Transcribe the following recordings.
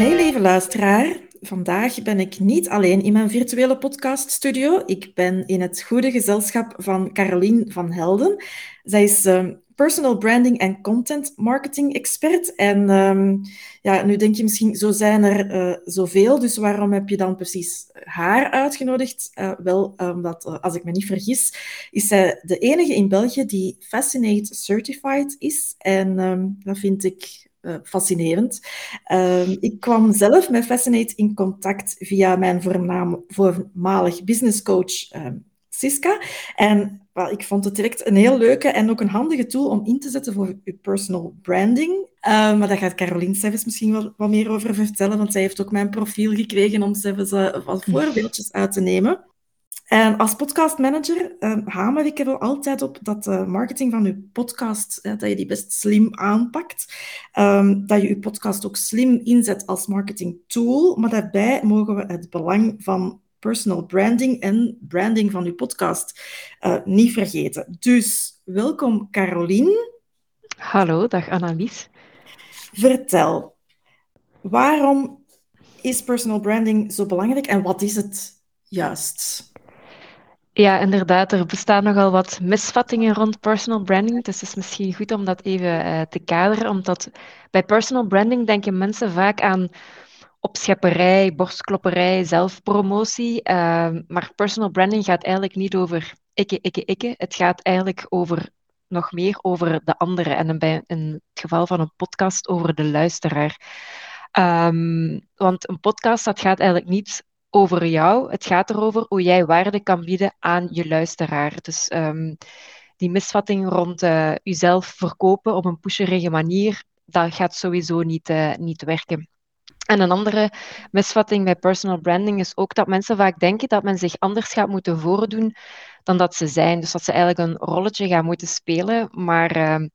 Hey lieve luisteraar, vandaag ben ik niet alleen in mijn virtuele podcaststudio. Ik ben in het goede gezelschap van Carolien van Helden. Zij is ehm, personal branding en content marketing expert. En ehm, ja, nu denk je misschien, zo zijn er uh, zoveel, dus waarom heb je dan precies haar uitgenodigd? Uh, wel, omdat, uh, als ik me niet vergis, is zij de enige in België die Fascinate Certified is. En um, dat vind ik uh, fascinerend. Uh, ik kwam zelf met Fascinate in contact via mijn voornaam, voormalig businesscoach uh, Siska. En well, ik vond het direct een heel leuke en ook een handige tool om in te zetten voor je personal branding. Uh, maar daar gaat Caroline zelfs misschien wel wat meer over vertellen, want zij heeft ook mijn profiel gekregen om zelfs wat voorbeeldjes uit te nemen. En als podcastmanager um, hamer ik er wel altijd op dat de marketing van je podcast, hè, dat je die best slim aanpakt. Um, dat je je podcast ook slim inzet als marketing tool. Maar daarbij mogen we het belang van personal branding en branding van je podcast uh, niet vergeten. Dus welkom Caroline. Hallo, dag Annelies. Vertel, waarom is personal branding zo belangrijk en wat is het juist? Ja, inderdaad. Er bestaan nogal wat misvattingen rond personal branding. Dus het is misschien goed om dat even uh, te kaderen. Omdat bij personal branding denken mensen vaak aan opschepperij, borstklopperij, zelfpromotie. Uh, maar personal branding gaat eigenlijk niet over ikke, ikke, ikke. Het gaat eigenlijk over nog meer over de andere. En bij, in het geval van een podcast over de luisteraar. Um, want een podcast dat gaat eigenlijk niet over jou. Het gaat erover hoe jij waarde kan bieden aan je luisteraar. Dus um, die misvatting rond uh, jezelf verkopen op een pusherige manier, dat gaat sowieso niet, uh, niet werken. En een andere misvatting bij personal branding is ook dat mensen vaak denken dat men zich anders gaat moeten voordoen dan dat ze zijn. Dus dat ze eigenlijk een rolletje gaan moeten spelen. Maar uh,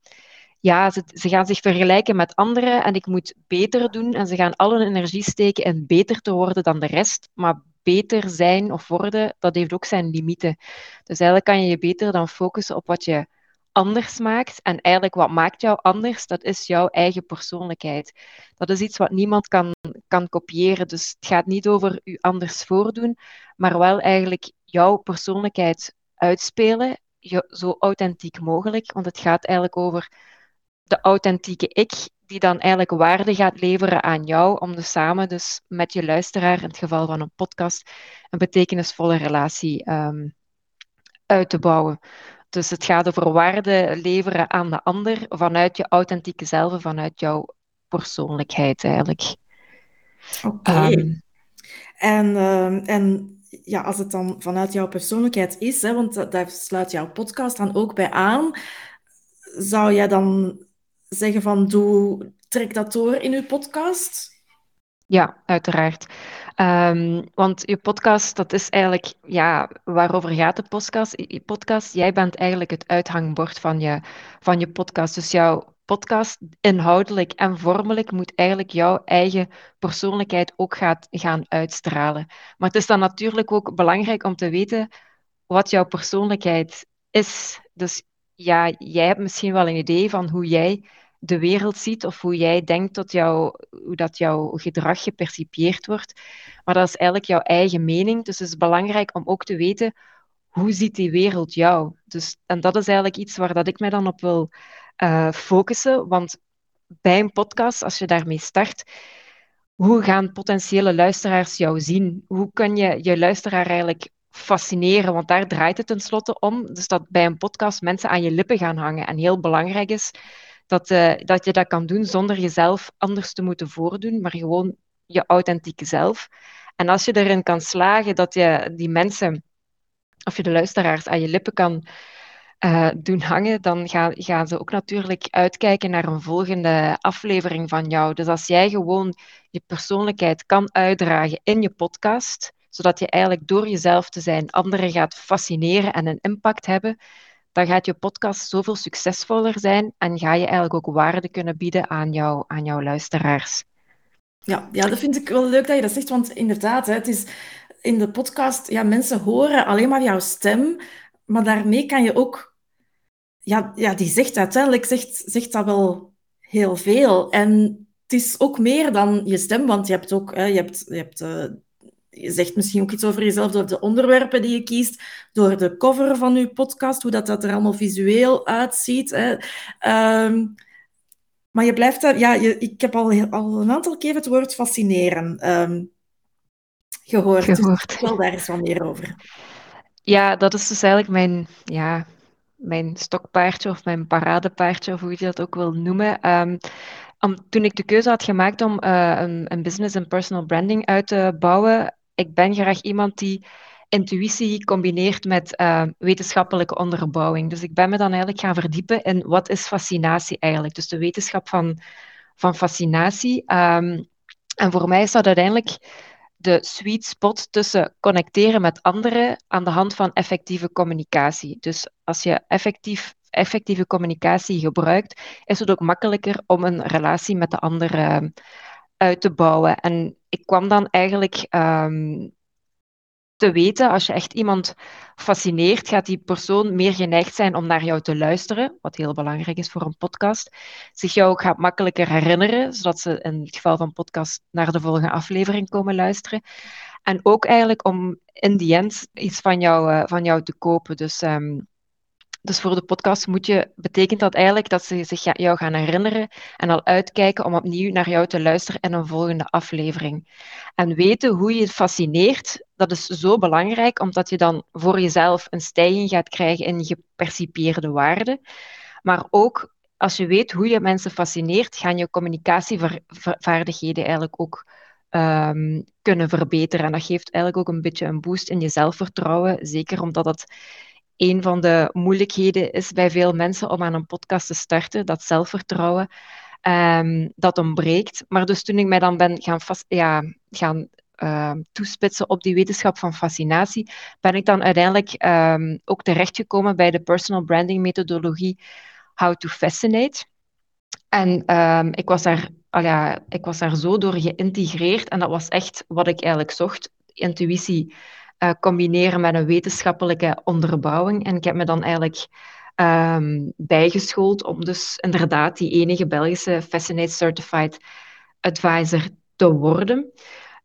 ja, ze, ze, gaan zich vergelijken met anderen en ik moet beter doen. En ze gaan al hun energie steken in beter te worden dan de rest. Maar beter zijn of worden, dat heeft ook zijn limieten. Dus eigenlijk kan je je beter dan focussen op wat je anders maakt. En eigenlijk wat maakt jou anders, dat is jouw eigen persoonlijkheid. Dat is iets wat niemand kan, kan kopiëren. Dus het gaat niet over u anders voordoen, maar wel eigenlijk jouw persoonlijkheid uitspelen, zo authentiek mogelijk. Want het gaat eigenlijk over de authentieke ik, die dan eigenlijk waarde gaat leveren aan jou, om dus samen dus met je luisteraar, in het geval van een podcast, een betekenisvolle relatie um, uit te bouwen. Dus het gaat over waarde leveren aan de ander vanuit je authentieke zelf, vanuit jouw persoonlijkheid eigenlijk. Oké. Okay. Um, en, uh, en ja, als het dan vanuit jouw persoonlijkheid is, hè, want daar sluit jouw podcast dan ook bij aan, zou jij dan zeggen van doe, trek dat door in uw podcast? Ja, uiteraard. Um, want je podcast, dat is eigenlijk, ja, waarover gaat de podcast? Je podcast? Jij bent eigenlijk het uithangbord van je, van je podcast. Dus jouw podcast, inhoudelijk en vormelijk, moet eigenlijk jouw eigen persoonlijkheid ook gaat, gaan uitstralen. Maar het is dan natuurlijk ook belangrijk om te weten wat jouw persoonlijkheid is. Dus ja, jij hebt misschien wel een idee van hoe jij de wereld ziet of hoe jij denkt dat jou, hoe dat jouw gedrag gepercipieerd wordt. Maar dat is eigenlijk jouw eigen mening. Dus het is belangrijk om ook te weten hoe ziet die wereld jou. Dus, en dat is eigenlijk iets waar dat ik mij dan op wil uh, focussen. Want bij een podcast, als je daarmee start, hoe gaan potentiële luisteraars jou zien? Hoe kun je je luisteraar eigenlijk fascineren, want daar draait het tenslotte om. Dus dat bij een podcast mensen aan je lippen gaan hangen. En heel belangrijk is dat, uh, dat je dat kan doen zonder jezelf anders te moeten voordoen, maar gewoon je authentieke zelf. En als je erin kan slagen dat je die mensen, of je de luisteraars aan je lippen kan uh, doen hangen, dan gaan, gaan ze ook natuurlijk uitkijken naar een volgende aflevering van jou. Dus als jij gewoon je persoonlijkheid kan uitdragen in je podcast, zodat je eigenlijk door jezelf te zijn anderen gaat fascineren en een impact hebben, dan gaat je podcast zoveel succesvoller zijn en ga je eigenlijk ook waarde kunnen bieden aan, jou, aan jouw luisteraars. Ja, ja, dat vind ik wel leuk dat je dat zegt, want inderdaad, hè, het is in de podcast, ja, mensen horen alleen maar jouw stem, maar daarmee kan je ook, ja, ja die zegt uiteindelijk, zegt, zegt dat wel heel veel. En het is ook meer dan je stem, want je hebt ook, hè, je hebt, je hebt uh, je zegt misschien ook iets over jezelf door de onderwerpen die je kiest, door de cover van je podcast, hoe dat, dat er allemaal visueel uitziet. Hè. Um, maar je blijft daar, ja, je, ik heb al, al een aantal keer het woord fascineren um, gehoord. Dus gehoord. Dus wel daar eens wat meer over. Ja, dat is dus eigenlijk mijn, ja, mijn stokpaardje of mijn paradepaardje, of hoe je dat ook wil noemen. Um, om, toen ik de keuze had gemaakt om uh, een, een business en personal branding uit te bouwen, ik ben graag iemand die intuïtie combineert met uh, wetenschappelijke onderbouwing. Dus ik ben me dan eigenlijk gaan verdiepen in wat is fascinatie eigenlijk. Dus de wetenschap van, van fascinatie. Um, en voor mij is dat uiteindelijk de sweet spot tussen connecteren met anderen aan de hand van effectieve communicatie. Dus als je effectief, effectieve communicatie gebruikt, is het ook makkelijker om een relatie met de ander uit te bouwen. En ik kwam dan eigenlijk um, te weten, als je echt iemand fascineert, gaat die persoon meer geneigd zijn om naar jou te luisteren, wat heel belangrijk is voor een podcast. Zich jou ook gaat makkelijker herinneren, zodat ze in het geval van podcast naar de volgende aflevering komen luisteren. En ook eigenlijk om in die end iets van jou, uh, van jou te kopen. Dus um, dus voor de podcast moet je, betekent dat eigenlijk dat ze zich jou gaan herinneren en al uitkijken om opnieuw naar jou te luisteren in een volgende aflevering. En weten hoe je het fascineert, dat is zo belangrijk, omdat je dan voor jezelf een stijging gaat krijgen in je gepercipieerde waarde. Maar ook als je weet hoe je mensen fascineert, gaan je communicatievaardigheden eigenlijk ook um, kunnen verbeteren. En dat geeft eigenlijk ook een beetje een boost in je zelfvertrouwen, zeker omdat het een van de moeilijkheden is bij veel mensen om aan een podcast te starten, dat zelfvertrouwen, um, dat ontbreekt. Maar dus toen ik mij dan ben gaan, ja, gaan uh, toespitsen op die wetenschap van fascinatie, ben ik dan uiteindelijk um, ook terechtgekomen bij de personal branding methodologie How to Fascinate. En ik, was daar, al ik was daar zo door geïntegreerd en dat was echt wat ik eigenlijk zocht. Intuïtie uh, combineren met een wetenschappelijke onderbouwing. En ik heb me dan eigenlijk um, bijgeschoold om dus inderdaad die enige Belgische Fascinate Certified Advisor te worden.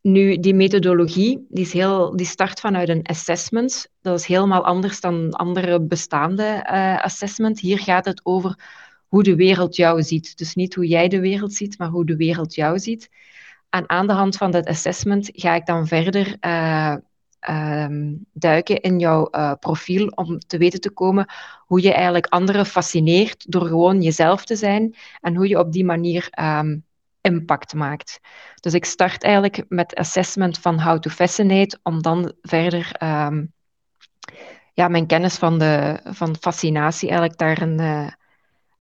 Nu, die methodologie die, is heel, die start vanuit een assessment. Dat is helemaal anders dan andere bestaande uh, assessment. Hier gaat het over hoe de wereld jou ziet. Dus niet hoe jij de wereld ziet, maar hoe de wereld jou ziet. En aan de hand van dat assessment ga ik dan verder uh, Ehm, duiken in jouw uh, profiel om te weten te komen hoe je eigenlijk anderen fascineert door gewoon jezelf te zijn en hoe je op die manier um, impact maakt. Dus ik start eigenlijk met assessment van how to fascinate om dan verder um, ja, mijn kennis van, de, van fascinatie eigenlijk daarin uh,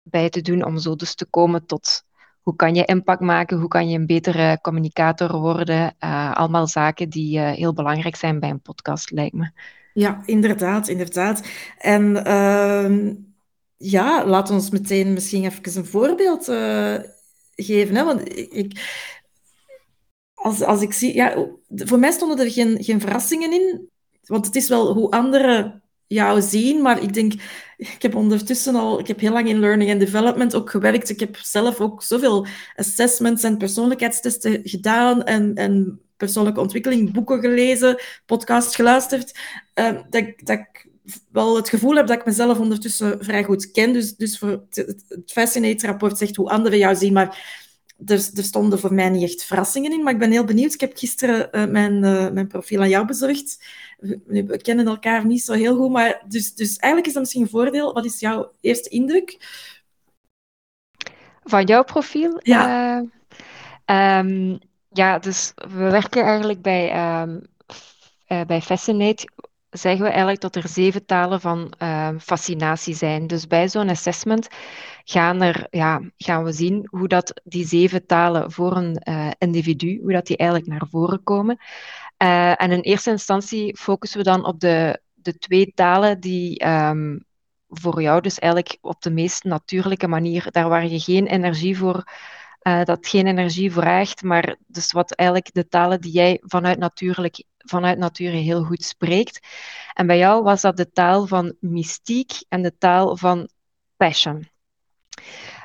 bij te doen om zo dus te komen tot hoe kan je impact maken? Hoe kan je een betere communicator worden? Uh, allemaal zaken die uh, heel belangrijk zijn bij een podcast, lijkt me. Ja, inderdaad, inderdaad. En uh, ja, laat ons meteen misschien even een voorbeeld uh, geven. Hè? Want ik, als, als ik zie, ja, voor mij stonden er geen, geen verrassingen in. Want het is wel hoe anderen jou zien. Maar ik denk, ik heb ondertussen al, ik heb heel lang in learning and development ook gewerkt. Ik heb zelf ook zoveel assessments en persoonlijkheidstesten gedaan en, en persoonlijke ontwikkeling, boeken gelezen, podcasts geluisterd. Uh, dat, dat ik wel het gevoel heb dat ik mezelf ondertussen vrij goed ken. Dus, dus voor het, het Fascinate-rapport zegt hoe anderen jou zien, maar er, er, stonden voor mij niet echt verrassingen in, maar ik ben heel benieuwd. Ik heb gisteren uh, mijn, uh, mijn profiel aan jou bezorgd. We, we, kennen elkaar niet zo heel goed, maar dus, dus eigenlijk is dat misschien een voordeel. Wat is jouw eerste indruk? Van jouw profiel? Ja. Uh, um, ja, dus we werken eigenlijk bij, um, bij Fascinate zeggen we eigenlijk dat er zeven talen van uh, fascinatie zijn. Dus bij zo'n assessment gaan, er, ja, gaan we zien hoe dat die zeven talen voor een uh, individu, hoe dat die eigenlijk naar voren komen. Uh, en in eerste instantie focussen we dan op de, de twee talen die um, voor jou dus eigenlijk op de meest natuurlijke manier, daar waar je geen energie voor uh, dat geen energie vraagt, maar dus wat eigenlijk de talen die jij vanuit, natuurlijk, vanuit nature heel goed spreekt. En bij jou was dat de taal van mystiek en de taal van passion.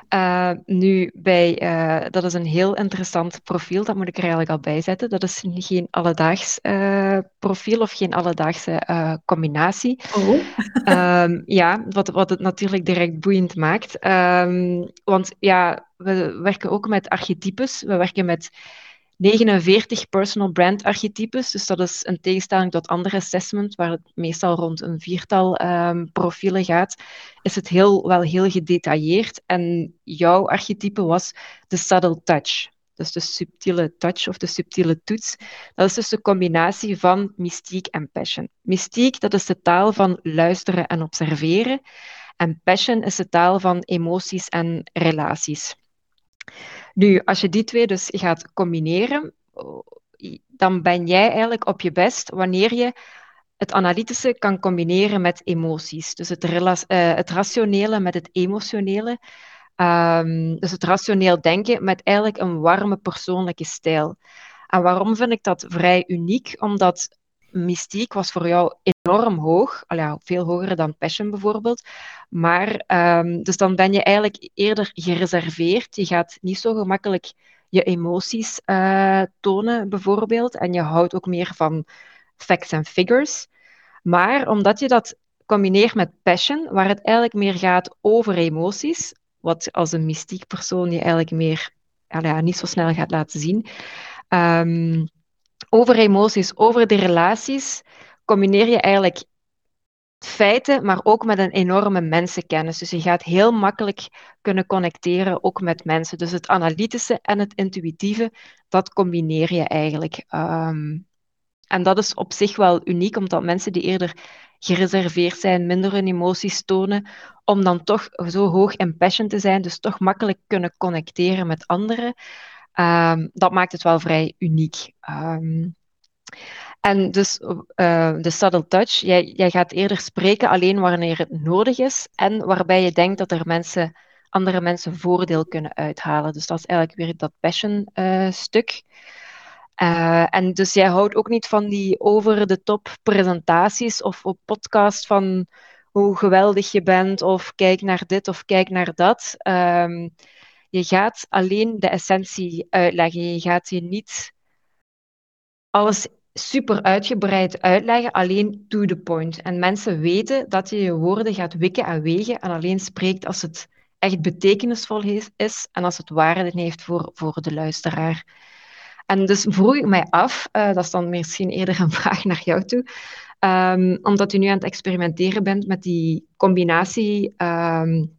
Uh, nu, bij, uh, dat is een heel interessant profiel, dat moet ik er eigenlijk al bij zetten. Dat is geen alledaags uh, profiel of geen alledaagse combinatie. Oh. um, ja, wat, wat het natuurlijk direct boeiend maakt. Um, want ja, we werken ook met archetypes. We werken met 49 personal brand archetypes. Dus dat is een tegenstelling tot andere assessment, waar het meestal rond een viertal um, profielen gaat, is het heel, wel heel gedetailleerd. En jouw archetype was de subtle touch. Dus de subtiele touch of de subtiele toets. Dat is dus de combinatie van mystiek en passion. Mystiek, dat is de taal van luisteren en observeren. En passion is de taal van emoties en relaties. Nu, als je die twee dus gaat combineren, dan ben jij eigenlijk op je best wanneer je het analytische kan combineren met emoties. Dus het, uh, het rationele met het emotionele. Um, dus het rationeel denken met eigenlijk een warme persoonlijke stijl. En waarom vind ik dat vrij uniek? Omdat mystiek was voor jou enorm hoog, al veel hoger dan passion bijvoorbeeld. Maar um, dus dan ben je eigenlijk eerder gereserveerd. Je gaat niet zo gemakkelijk je emoties uh, tonen bijvoorbeeld. En je houdt ook meer van facts en figures. Maar omdat je dat combineert met passion, waar het eigenlijk meer gaat over emoties, wat als een mystiek persoon je eigenlijk meer ja, niet zo snel gaat laten zien. Um, over emoties, over de relaties, combineer je eigenlijk feiten, maar ook met een enorme mensenkennis. Dus je gaat heel makkelijk kunnen connecteren, ook met mensen. Dus het analytische en het intuïtieve, dat combineer je eigenlijk. Um, en dat is op zich wel uniek, omdat mensen die eerder gereserveerd zijn, minder hun emoties tonen, om dan toch zo hoog in passion te zijn, dus toch makkelijk kunnen connecteren met anderen. Um, dat maakt het wel vrij uniek. Um, en dus uh, de subtle touch, jij, jij gaat eerder spreken alleen wanneer het nodig is en waarbij je denkt dat er mensen, andere mensen voordeel kunnen uithalen. Dus dat is eigenlijk weer dat passion uh, stuk. Uh, en dus jij houdt ook niet van die over-de-top presentaties of op podcast van hoe geweldig je bent of kijk naar dit of kijk naar dat. Um, je gaat alleen de essentie uitleggen. Je gaat je niet alles super uitgebreid uitleggen, alleen to the point. En mensen weten dat je je woorden gaat wikken en wegen en alleen spreekt als het echt betekenisvol is en als het waarde heeft voor, voor de luisteraar. En dus vroeg ik mij af, uh, dat is dan misschien eerder een vraag naar jou toe, um, omdat u nu aan het experimenteren bent met die combinatie um,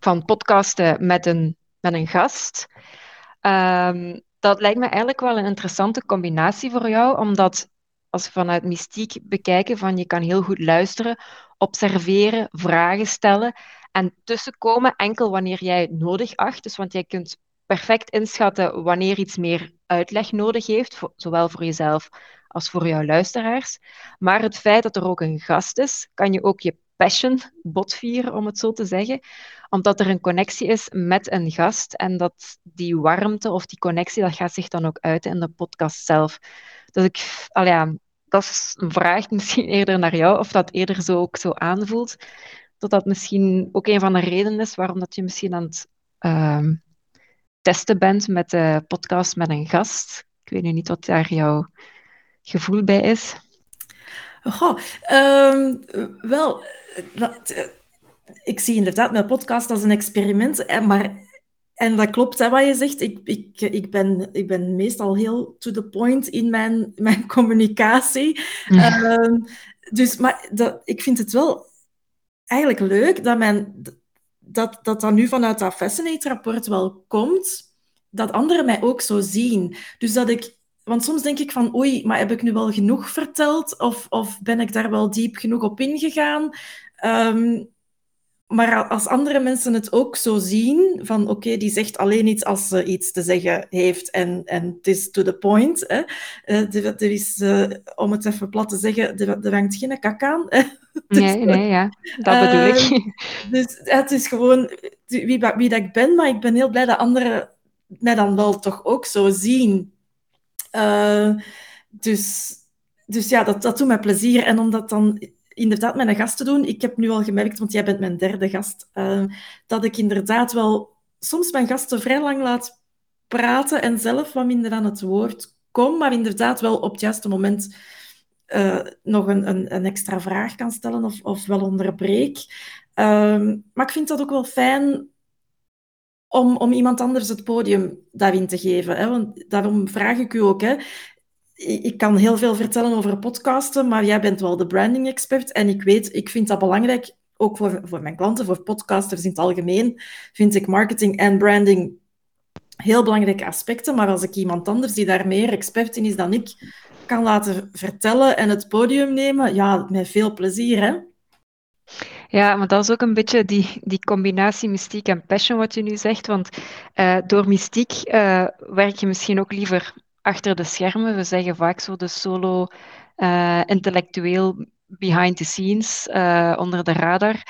van podcasten met een, met een gast. Um, dat lijkt me eigenlijk wel een interessante combinatie voor jou, omdat als we vanuit mystiek bekijken, van je kan heel goed luisteren, observeren, vragen stellen en tussenkomen enkel wanneer jij het nodig acht. Dus want jij kunt perfect inschatten wanneer iets meer uitleg nodig heeft, zowel voor jezelf als voor jouw luisteraars. Maar het feit dat er ook een gast is, kan je ook je passion botvieren, om het zo te zeggen. Omdat er een connectie is met een gast en dat die warmte of die connectie, dat gaat zich dan ook uiten in de podcast zelf. Dus ik, al ja, dat is een vraag misschien eerder naar jou, of dat eerder zo ook zo aanvoelt. Dat dat misschien ook een van de redenen is waarom dat je misschien aan het uh, testen bent met de podcast met een gast. Ik weet nu niet wat daar jouw gevoel bij is. Goh, um, wel, eh, ik zie inderdaad mijn podcast als een experiment, maar, en dat klopt hè, wat je zegt. Ik, ik, ik, ben, ik ben meestal heel to the point in mijn, mijn communicatie. Ehm, dus, maar dat, ik vind het wel eigenlijk leuk dat, mijn, dat, dat dat nu vanuit dat Fascinate-rapport wel komt, dat anderen mij ook zo zien. Dus dat ik want soms denk ik van, oei, maar heb ik nu wel genoeg verteld? Of, of ben ik daar wel diep genoeg op ingegaan? Um, maar als andere mensen het ook zo zien, van oké, die zegt alleen iets als ze iets te zeggen heeft en, en het is to the point. Hè. Er is, uh, om het even plat te zeggen, er, hangt geen kak aan. dus, nee, nee, ja, dat bedoel ik. Uh, dus het is gewoon wie, wie dat ik ben, maar ik ben heel blij dat anderen mij dan wel toch ook zo zien. Dus, dus ja, dat, dat doet mij plezier. En omdat dan inderdaad met een gast te doen. Ik heb nu al gemerkt, want jij bent mijn derde gast, uh, dat ik inderdaad wel soms mijn gasten vrij lang laat praten en zelf wat minder aan het woord kom, maar inderdaad wel op het juiste moment uh, nog een, een, een, extra vraag kan stellen of, of wel onderbreek. Uh, maar ik vind dat ook wel fijn om, om iemand anders het podium daarin te geven. Hè? Want daarom vraag ik u ook. Hè? ik kan heel veel vertellen over podcasten, maar jij bent wel de branding expert. En ik weet, ik vind dat belangrijk, ook voor, voor mijn klanten, voor podcasters in het algemeen, vind ik marketing en branding heel belangrijke aspecten. Maar als ik iemand anders die daar meer expert in is dan ik, kan laten vertellen en het podium nemen, ja, met veel plezier, hè? Ja, maar dat is ook een beetje die, die combinatie mystiek en passion wat je nu zegt. Want uh, door mystiek uh, werk je misschien ook liever achter de schermen. We zeggen vaak zo de solo uh, intellectueel behind the scenes, onder de radar.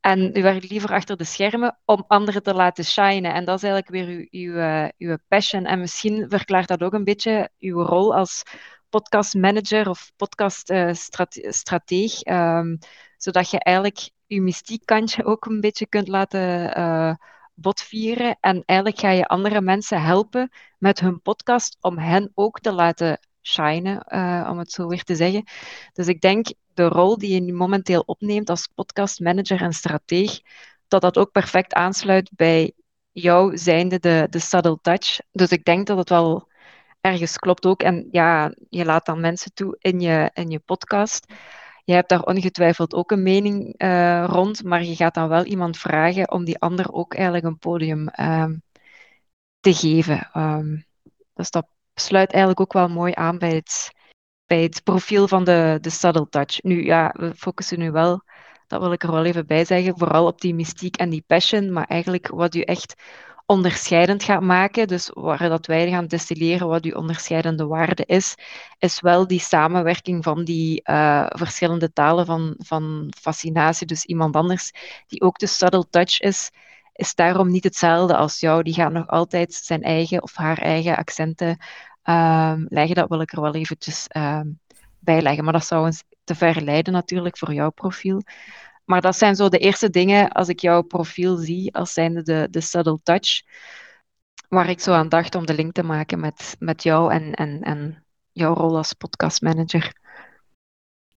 En u werkt liever achter de schermen om anderen te laten shinen. En dat is eigenlijk weer uw, uw, uw passion. En misschien verklaart dat ook een beetje uw rol als podcastmanager of podcaststrateeg. Um, zodat je eigenlijk uw mystiekkantje ook een beetje kunt laten botvieren. En eigenlijk ga je andere mensen helpen met hun podcast om hen ook te laten shinen, uh, om het zo weer te zeggen. Dus ik denk de rol die je nu momenteel opneemt als podcastmanager en strateeg, dat dat ook perfect aansluit bij jou zijnde de, de subtle touch. Dus ik denk dat het wel ergens klopt ook. En ja, je laat dan mensen toe in je, in je podcast. Je hebt daar ongetwijfeld ook een mening uh, rond, maar je gaat dan wel iemand vragen om die ander ook eigenlijk een podium uh, te geven. Um, dus dat sluit eigenlijk ook wel mooi aan bij het, bij het profiel van de, de subtle touch. Nu ja, we focussen nu wel, dat wil ik er wel even bij zeggen, vooral op die mystiek en die passion, maar eigenlijk wat u echt onderscheidend gaat maken, dus waar dat wij gaan destilleren wat uw onderscheidende waarde is, is wel die samenwerking van die uh, verschillende talen van, van fascinatie. Dus iemand anders die ook de subtle touch is, is daarom niet hetzelfde als jou. Die gaat nog altijd zijn eigen of haar eigen accenten um, leggen. Dat wil ik er wel eventjes um, bij leggen. Maar dat zou eens te ver leiden natuurlijk voor jouw profiel. Maar dat zijn zo de eerste dingen als ik jouw profiel zie, als zijnde de, de subtle touch, waar ik zo aan dacht om de link te maken met, met jou en, en, en jouw rol als podcastmanager.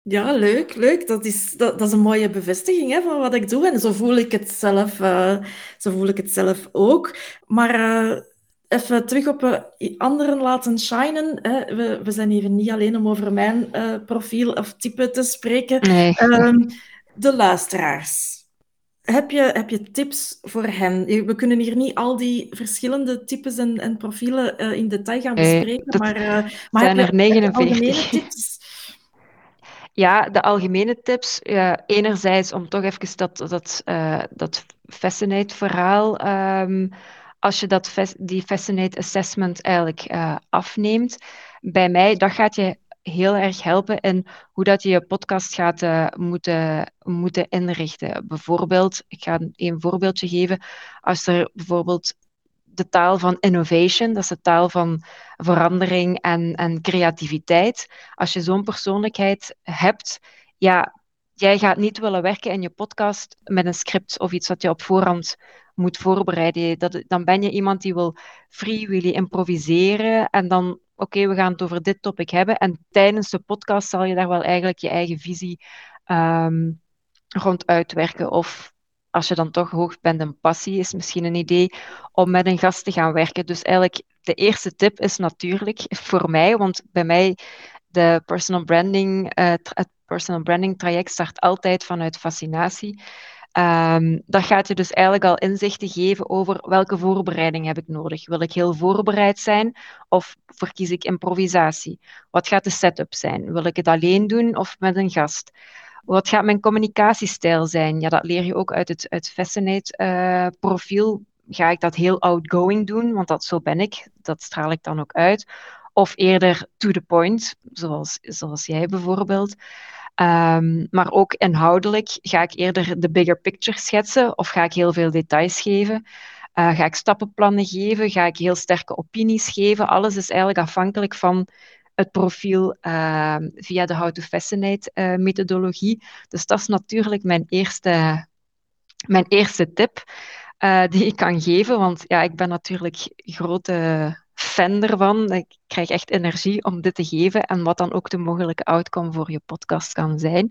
Ja, leuk, leuk. Dat is, dat, dat is een mooie bevestiging hè, van wat ik doe. En zo voel ik het zelf, uh, zo voel ik het zelf ook. Maar uh, even terug op uh, anderen laten shinen. Hè. We, we zijn hier niet alleen om over mijn profiel of type te spreken. Nee. Um, de luisteraars. Heb je, heb je tips voor hen? We kunnen hier niet al die verschillende types en, en profielen uh, in detail gaan bespreken, maar, uh, maar zijn er 49. algemene tips? Ja, de algemene tips. Enerzijds om toch even dat, dat, dat Fascinate-verhaal, um, als je dat, die Fascinate Assessment eigenlijk afneemt, bij mij, dat gaat je heel erg helpen in hoe dat je je podcast gaat uh, moeten, moeten inrichten. Bijvoorbeeld, ik ga een voorbeeldje geven. Als er bijvoorbeeld de taal van innovation, dat is de taal van verandering en, en creativiteit. Als je zo'n persoonlijkheid hebt, ja, jij gaat niet willen werken in je podcast met een script of iets dat je op voorhand moet voorbereiden. Dat, dan ben je iemand die wil free improviseren en dan oké, we gaan het over dit topic hebben. En tijdens de podcast zal je daar wel eigenlijk je eigen visie um, rond uitwerken. Of als je dan toch hoog bent een passie, is misschien een idee om met een gast te gaan werken. Dus eigenlijk de eerste tip is natuurlijk voor mij, want bij mij de personal branding, uh, het personal branding traject start altijd vanuit fascinatie. Um, dat gaat je dus eigenlijk al inzichten geven over welke voorbereiding heb ik nodig. Wil ik heel voorbereid zijn of verkies ik improvisatie? Wat gaat de setup zijn? Wil ik het alleen doen of met een gast? Wat gaat mijn communicatiestijl zijn? Ja, dat leer je ook uit het, het Fascinate-profiel. Eh, Ga ik dat heel outgoing doen? Want dat, zo ben ik. Dat straal ik dan ook uit. Of eerder to the point, zoals, zoals jij bijvoorbeeld. Um, maar ook inhoudelijk ga ik eerder de bigger picture schetsen of ga ik heel veel details geven. Uh, ga ik stappenplannen geven? Ga ik heel sterke opinies geven? Alles is eigenlijk afhankelijk van het profiel uh, via de How to Fascinate uh, methodologie. Dus dat is natuurlijk mijn eerste, mijn eerste tip uh, die ik kan geven. Want ja, ik ben natuurlijk grote fan ervan. Ik krijg echt energie om dit te geven en wat dan ook de mogelijke outcome voor je podcast kan zijn.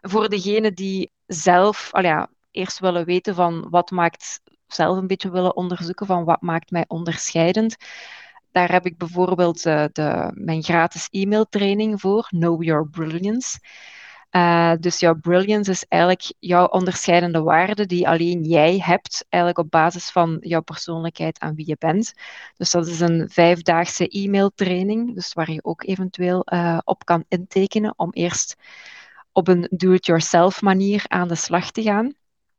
Voor degenen die zelf al ja, eerst willen weten van wat maakt, zelf een beetje willen onderzoeken van wat maakt mij onderscheidend. Daar heb ik bijvoorbeeld uh, de, mijn gratis e-mailtraining voor, Know Your Brilliance. Uh, dus jouw brilliance is eigenlijk jouw onderscheidende waarde die alleen jij hebt, eigenlijk op basis van jouw persoonlijkheid en wie je bent. Dus dat is een vijfdaagse e-mailtraining, dus waar je ook eventueel uh, op kan intekenen om eerst op een do-it-yourself manier aan de slag te gaan.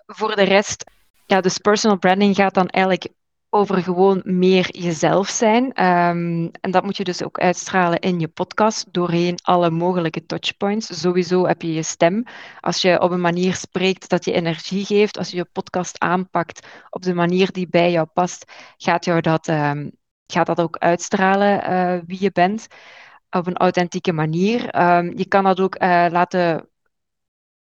Voor de rest, ja, dus personal branding gaat dan eigenlijk over gewoon meer jezelf zijn. Um, en dat moet je dus ook uitstralen in je podcast doorheen alle mogelijke touchpoints. Sowieso heb je je stem. Als je op een manier spreekt dat je energie geeft, als je je podcast aanpakt op de manier die bij jou past, gaat, jou dat, um, gaat dat ook uitstralen uh, wie je bent op een authentieke manier. Um, je kan dat ook uh, laten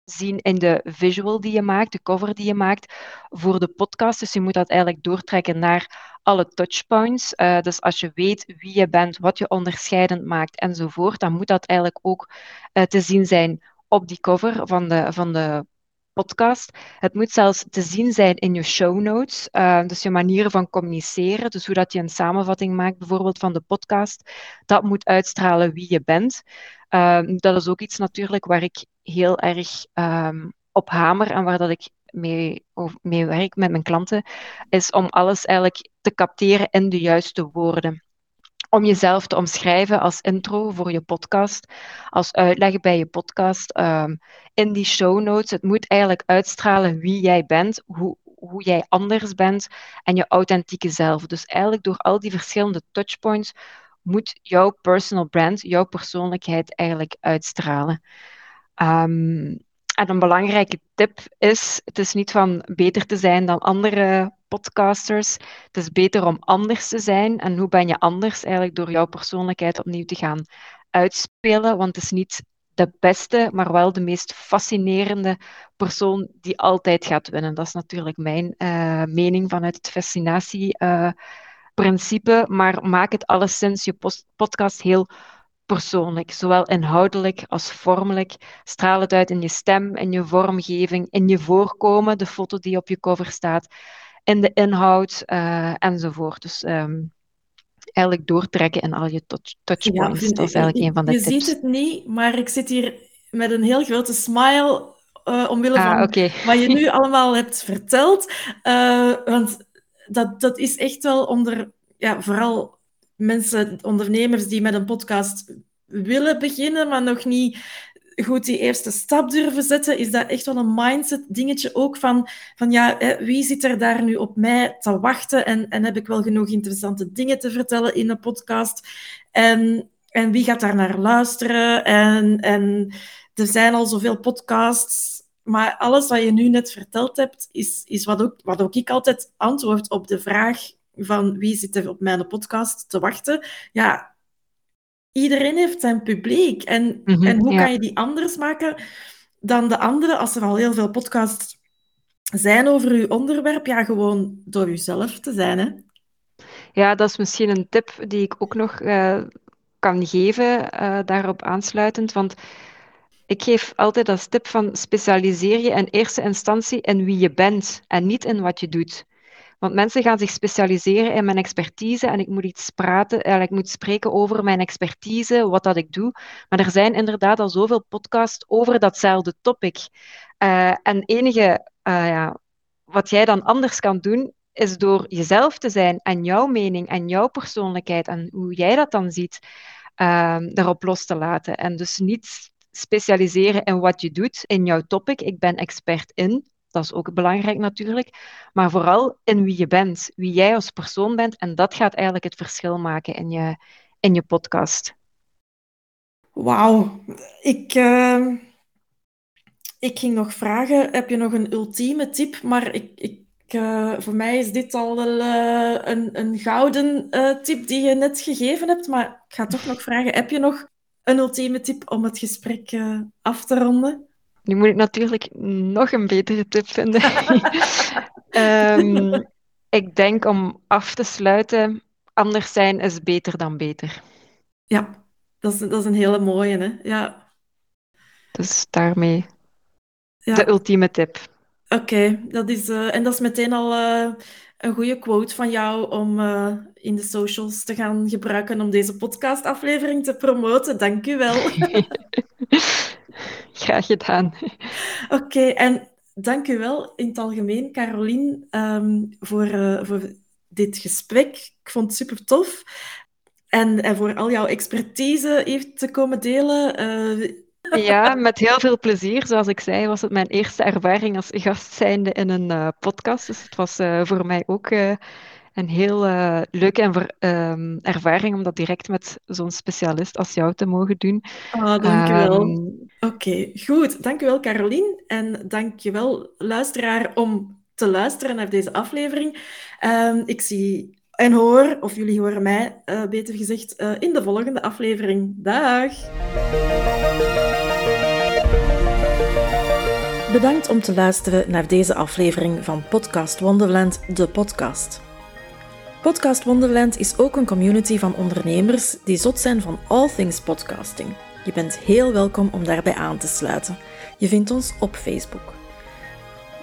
zien in de visual die je maakt, de cover die je maakt voor de podcast. Dus je moet dat eigenlijk doortrekken naar alle touchpoints. Uh, dus als je weet wie je bent, wat je onderscheidend maakt enzovoort, dan moet dat eigenlijk ook uh, te zien zijn op die cover van de, van de podcast. Het moet zelfs te zien zijn in je show notes, uh, dus je manieren van communiceren, dus hoe dat je een samenvatting maakt bijvoorbeeld van de podcast, dat moet uitstralen wie je bent. Uh, dat is ook iets natuurlijk waar ik heel erg um, op hamer en waar dat ik mee, mee werk met mijn klanten, is om alles eigenlijk te capteren in de juiste woorden om jezelf te omschrijven als intro voor je podcast, als uitleg bij je podcast, um, in die show notes. Het moet eigenlijk uitstralen wie jij bent, hoe, hoe jij anders bent en je authentieke zelf. Dus eigenlijk door al die verschillende touchpoints moet jouw personal brand, jouw persoonlijkheid eigenlijk uitstralen. Um, en een belangrijke tip is: het is niet van beter te zijn dan andere podcasters. Het is beter om anders te zijn. En hoe ben je anders? Eigenlijk door jouw persoonlijkheid opnieuw te gaan uitspelen. Want het is niet de beste, maar wel de meest fascinerende persoon die altijd gaat winnen. Dat is natuurlijk mijn uh, mening vanuit het fascinatieprincipe. Uh, maar maak het alleszins je podcast heel persoonlijk, zowel inhoudelijk als vormelijk. Straal het uit in je stem, in je vormgeving, in je voorkomen, de foto die op je cover staat, in de inhoud uh, enzovoort. Dus um, eigenlijk doortrekken in al je touch touchpoints. Ja, dat is eigenlijk een van de je tips. Je ziet het niet, maar ik zit hier met een heel grote smile uh, omwille ah, van okay. wat je nu allemaal hebt verteld. Uh, want dat, dat is echt wel onder, ja, vooral mensen, ondernemers die met een podcast willen beginnen, maar nog niet goed die eerste stap durven zetten, is dat echt wel een mindset dingetje ook van, van ja, wie zit er daar nu op mij te wachten? En, en heb ik wel genoeg interessante dingen te vertellen in een podcast? En, en wie gaat daar naar luisteren? En, en er zijn al zoveel podcasts, maar alles wat je nu net verteld hebt, is, is wat, ook, wat ook ik altijd antwoord op de vraag van wie zit er op mijn podcast te wachten. Ja, iedereen heeft zijn publiek. En, mm -hmm, en hoe ja. kan je die anders maken dan de andere, als er al heel veel podcasts zijn over uw onderwerp? Ja, gewoon door uzelf te zijn, hè? Ja, dat is misschien een tip die ik ook nog uh, kan geven, uh, daarop aansluitend. Want ik geef altijd als tip van specialiseer je in eerste instantie in wie je bent en niet in wat je doet. Want mensen gaan zich specialiseren in mijn expertise en ik moet iets praten, eh, ik moet spreken over mijn expertise, wat dat ik doe. Maar er zijn inderdaad al zoveel podcasts over datzelfde topic. Uh, en enige uh, ja, wat jij dan anders kan doen, is door jezelf te zijn en jouw mening en jouw persoonlijkheid en hoe jij dat dan ziet, uh, daarop los te laten. En dus niet specialiseren in wat je doet, in jouw topic. Ik ben expert in. Dat is ook belangrijk natuurlijk. Maar vooral in wie je bent, wie jij als persoon bent. En dat gaat eigenlijk het verschil maken in je, in je podcast. Wauw. Ik, uh, ik ging nog vragen, heb je nog een ultieme tip? Maar ik, ik, uh, voor mij is dit al uh, een, een gouden tip die je net gegeven hebt. Maar ik ga toch nog vragen, heb je nog een ultieme tip om het gesprek af te ronden? Nu moet ik natuurlijk nog een betere tip vinden. um, ik denk om af te sluiten, anders zijn is beter dan beter. Ja, dat is, dat is een hele mooie, hè? Ja. Dus daarmee ja. de ultieme tip. Oké, okay, dat is uh, en dat is meteen al uh, een goede quote van jou om uh, in de socials te gaan gebruiken om deze podcastaflevering te promoten. Dank u wel. Graag gedaan. Oké, okay, en dank u wel in het algemeen, Carolien, um, voor, voor dit gesprek. Ik vond het super tof. En, en voor al jouw expertise even te komen delen. Uh... Ja, met heel veel plezier. Zoals ik zei, was het mijn eerste ervaring als gast zijnde in een uh, podcast. Dus het was voor mij ook een heel leuke en um, ervaring om dat direct met zo'n specialist als jou te mogen doen. Ah, dankjewel. Um, Oké, okay, goed. Dankjewel, Carolien. En dankjewel, luisteraar, om te luisteren naar deze aflevering. Um, ik zie en hoor, of jullie horen mij, uh, beter gezegd, uh, in de volgende aflevering. Dag! Bedankt om te luisteren naar deze aflevering van Podcast Wonderland, de podcast. Podcast Wonderland is ook een community van ondernemers die zot zijn van all things podcasting. Je bent heel welkom om daarbij aan te sluiten. Je vindt ons op Facebook.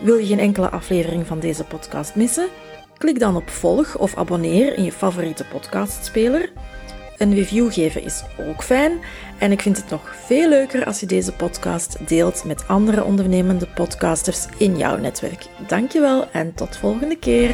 Wil je geen enkele aflevering van deze podcast missen? Klik dan op volg of abonneer in je favoriete podcastspeler. Een review geven is ook fijn en ik vind het nog veel leuker als je deze podcast deelt met andere ondernemende podcasters in jouw netwerk. Dankjewel en tot volgende keer.